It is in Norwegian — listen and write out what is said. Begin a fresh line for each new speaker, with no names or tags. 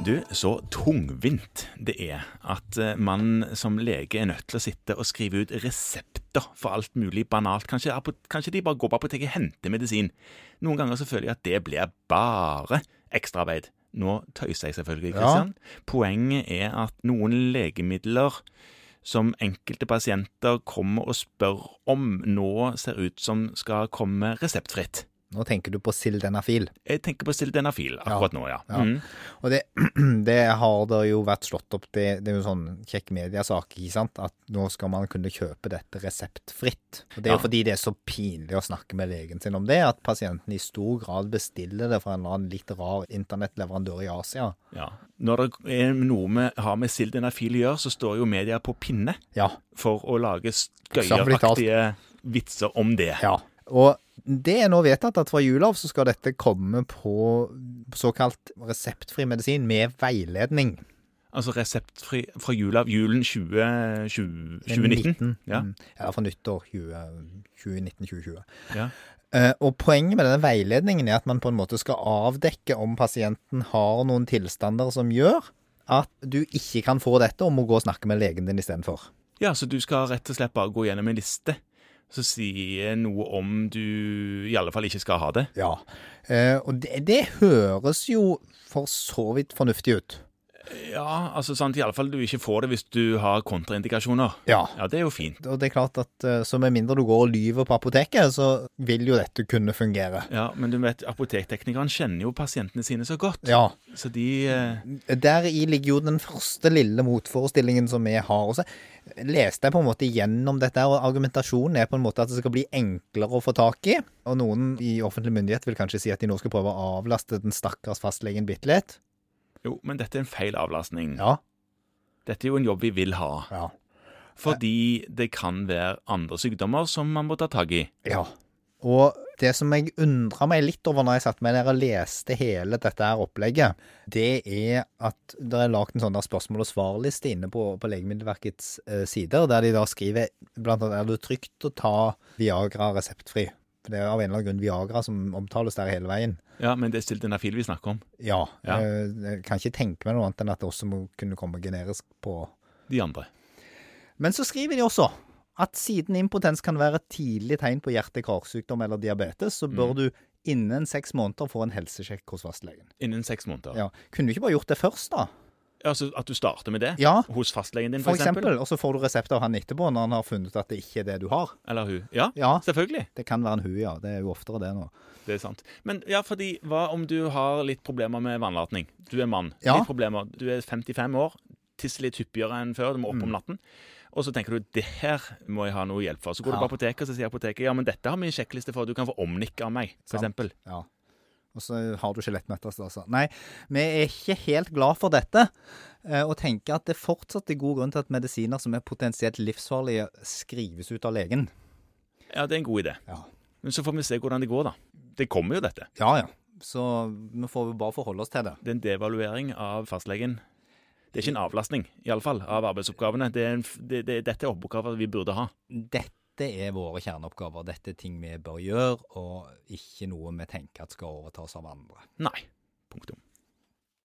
Du, så tungvint det er at eh, man som lege er nødt til å sitte og skrive ut resepter for alt mulig banalt. Kanskje, kanskje de bare går på apoteket og henter medisin. Noen ganger så føler jeg at det blir bare ekstraarbeid. Nå tøyser jeg selvfølgelig,
Ja.
Kristian. Poenget er at noen legemidler som enkelte pasienter kommer og spør om, nå ser ut som skal komme reseptfritt.
Nå tenker du på sildenafil.
Jeg tenker på sildenafil akkurat nå, ja.
Ja.
Mm.
Og det, det har det jo vært slått opp, det, det er jo sånn kjekk mediasak, ikke sant? At nå skal man kunne kjøpe dette reseptfritt. Og det er
Ja.
fordi det er så pinlig å snakke med legen sin om det, at pasienten i stor grad bestiller det fra en eller annen litt rar internettleverandør i Asia.
Ja. Når det er noe vi har med sildenafil å gjøre, så står jo media på pinne
Ja.
for å lage skøyeraktige vitser om det.
ja. Og det er nå vedtatt at fra jul av så skal dette komme på såkalt reseptfri medisin med veiledning.
Altså reseptfri fra jul av julen 20, 20, 2019. Ja.
ja, fra nyttår 2019-2020.
Ja.
Eh, og Poenget med denne veiledningen er at man på en måte skal avdekke om pasienten har noen tilstander som gjør at du ikke kan få dette, og må gå og snakke med legen din istedenfor.
ja, så du skal rett og slett bare gå gjennom en liste som sier noe om du i alle fall ikke skal ha det.
Ja. Eh, og det, det høres jo for så vidt fornuftig ut.
Ja, altså sant, i alle fall du ikke får det hvis du har kontraindikasjoner.
Ja.
Ja, det er jo fint.
Og det er klart at eh, så med mindre du går og lyver på apoteket, så vil jo dette kunne fungere.
Ja, Men du vet, apotekteknikeren kjenner jo pasientene sine så godt.
Ja.
Så de eh,
Deri ligger jo den første lille motforestillingen som vi har. Og så leste jeg på en måte gjennom dette, og argumentasjonen er på en måte at det skal bli enklere å få tak i. Og noen i offentlig myndighet vil kanskje si at de nå skal prøve å avlaste den stakkars fastlegen bitte litt.
Jo, men dette er en feil avlastning.
Ja.
Dette er jo en jobb vi vil ha.
Ja.
Fordi det kan være andre sykdommer som man må ta tak i.
ja. Og det som jeg undra meg litt over når jeg satt meg der og leste hele dette her opplegget, det er at det er lagd en sånn der spørsmål- og svarliste inne på, på Legemiddelverkets eh, sider, der de da skriver blant annet er det trygt å ta Viagra reseptfri. Det er av en eller annen grunn Viagra som omtales der hele veien.
Ja, men det er sildenafil vi snakker om.
Ja.
Ja.
Jeg, Jeg kan ikke tenke meg noe annet enn at det også må kunne komme generisk på
De andre.
Men så skriver de også at siden impotens kan være et tidlig tegn på hjerte-karsykdom eller diabetes, så bør du innen seks måneder få en helsesjekk hos fastlegen.
Innen seks måneder.
Ja. Kunne du ikke bare gjort det først, da?
Altså At du starter med det
Ja,
hos fastlegen din,
for
for eksempel.
eksempel. Og så får du resept av han etterpå, når han har funnet ut at det ikke er det du har.
Eller hun. Ja,
Ja,
selvfølgelig.
det kan være en hu, ja. Det er jo oftere det nå.
Det er sant. Men ja, fordi hva om du har litt problemer med vannlatning? Du er mann.
Ja.
Litt problemer. Du er 55 år, tisser litt hyppigere enn før, du må opp
Mm.
om natten. Og så tenker du det her må jeg ha noe hjelp for. Så går du på apoteket, og så sier apoteket ja, men dette har vi en sjekkliste for, du kan få omnikke av meg,
Sant. Ja. Og så har du skjelettmetastase. Nei, vi er ikke helt glad for dette, eh, og tenker at det fortsatt er god grunn til at medisiner som er potensielt livsfarlige, skrives ut av legen.
Ja, det er en god idé.
Ja.
Men så får vi se hvordan det går, da. Det kommer jo, dette.
Ja, ja. Så vi får jo bare forholde oss til det.
Det er en devaluering av fastlegen. Det er ikke en avlastning, iallfall, av arbeidsoppgavene. Det er en, det, det, dette er oppgaver vi burde ha.
Dette er våre kjerneoppgaver. Dette er ting vi bør gjøre, og ikke noe vi tenker at skal overtas av andre.
Nei. Punktum.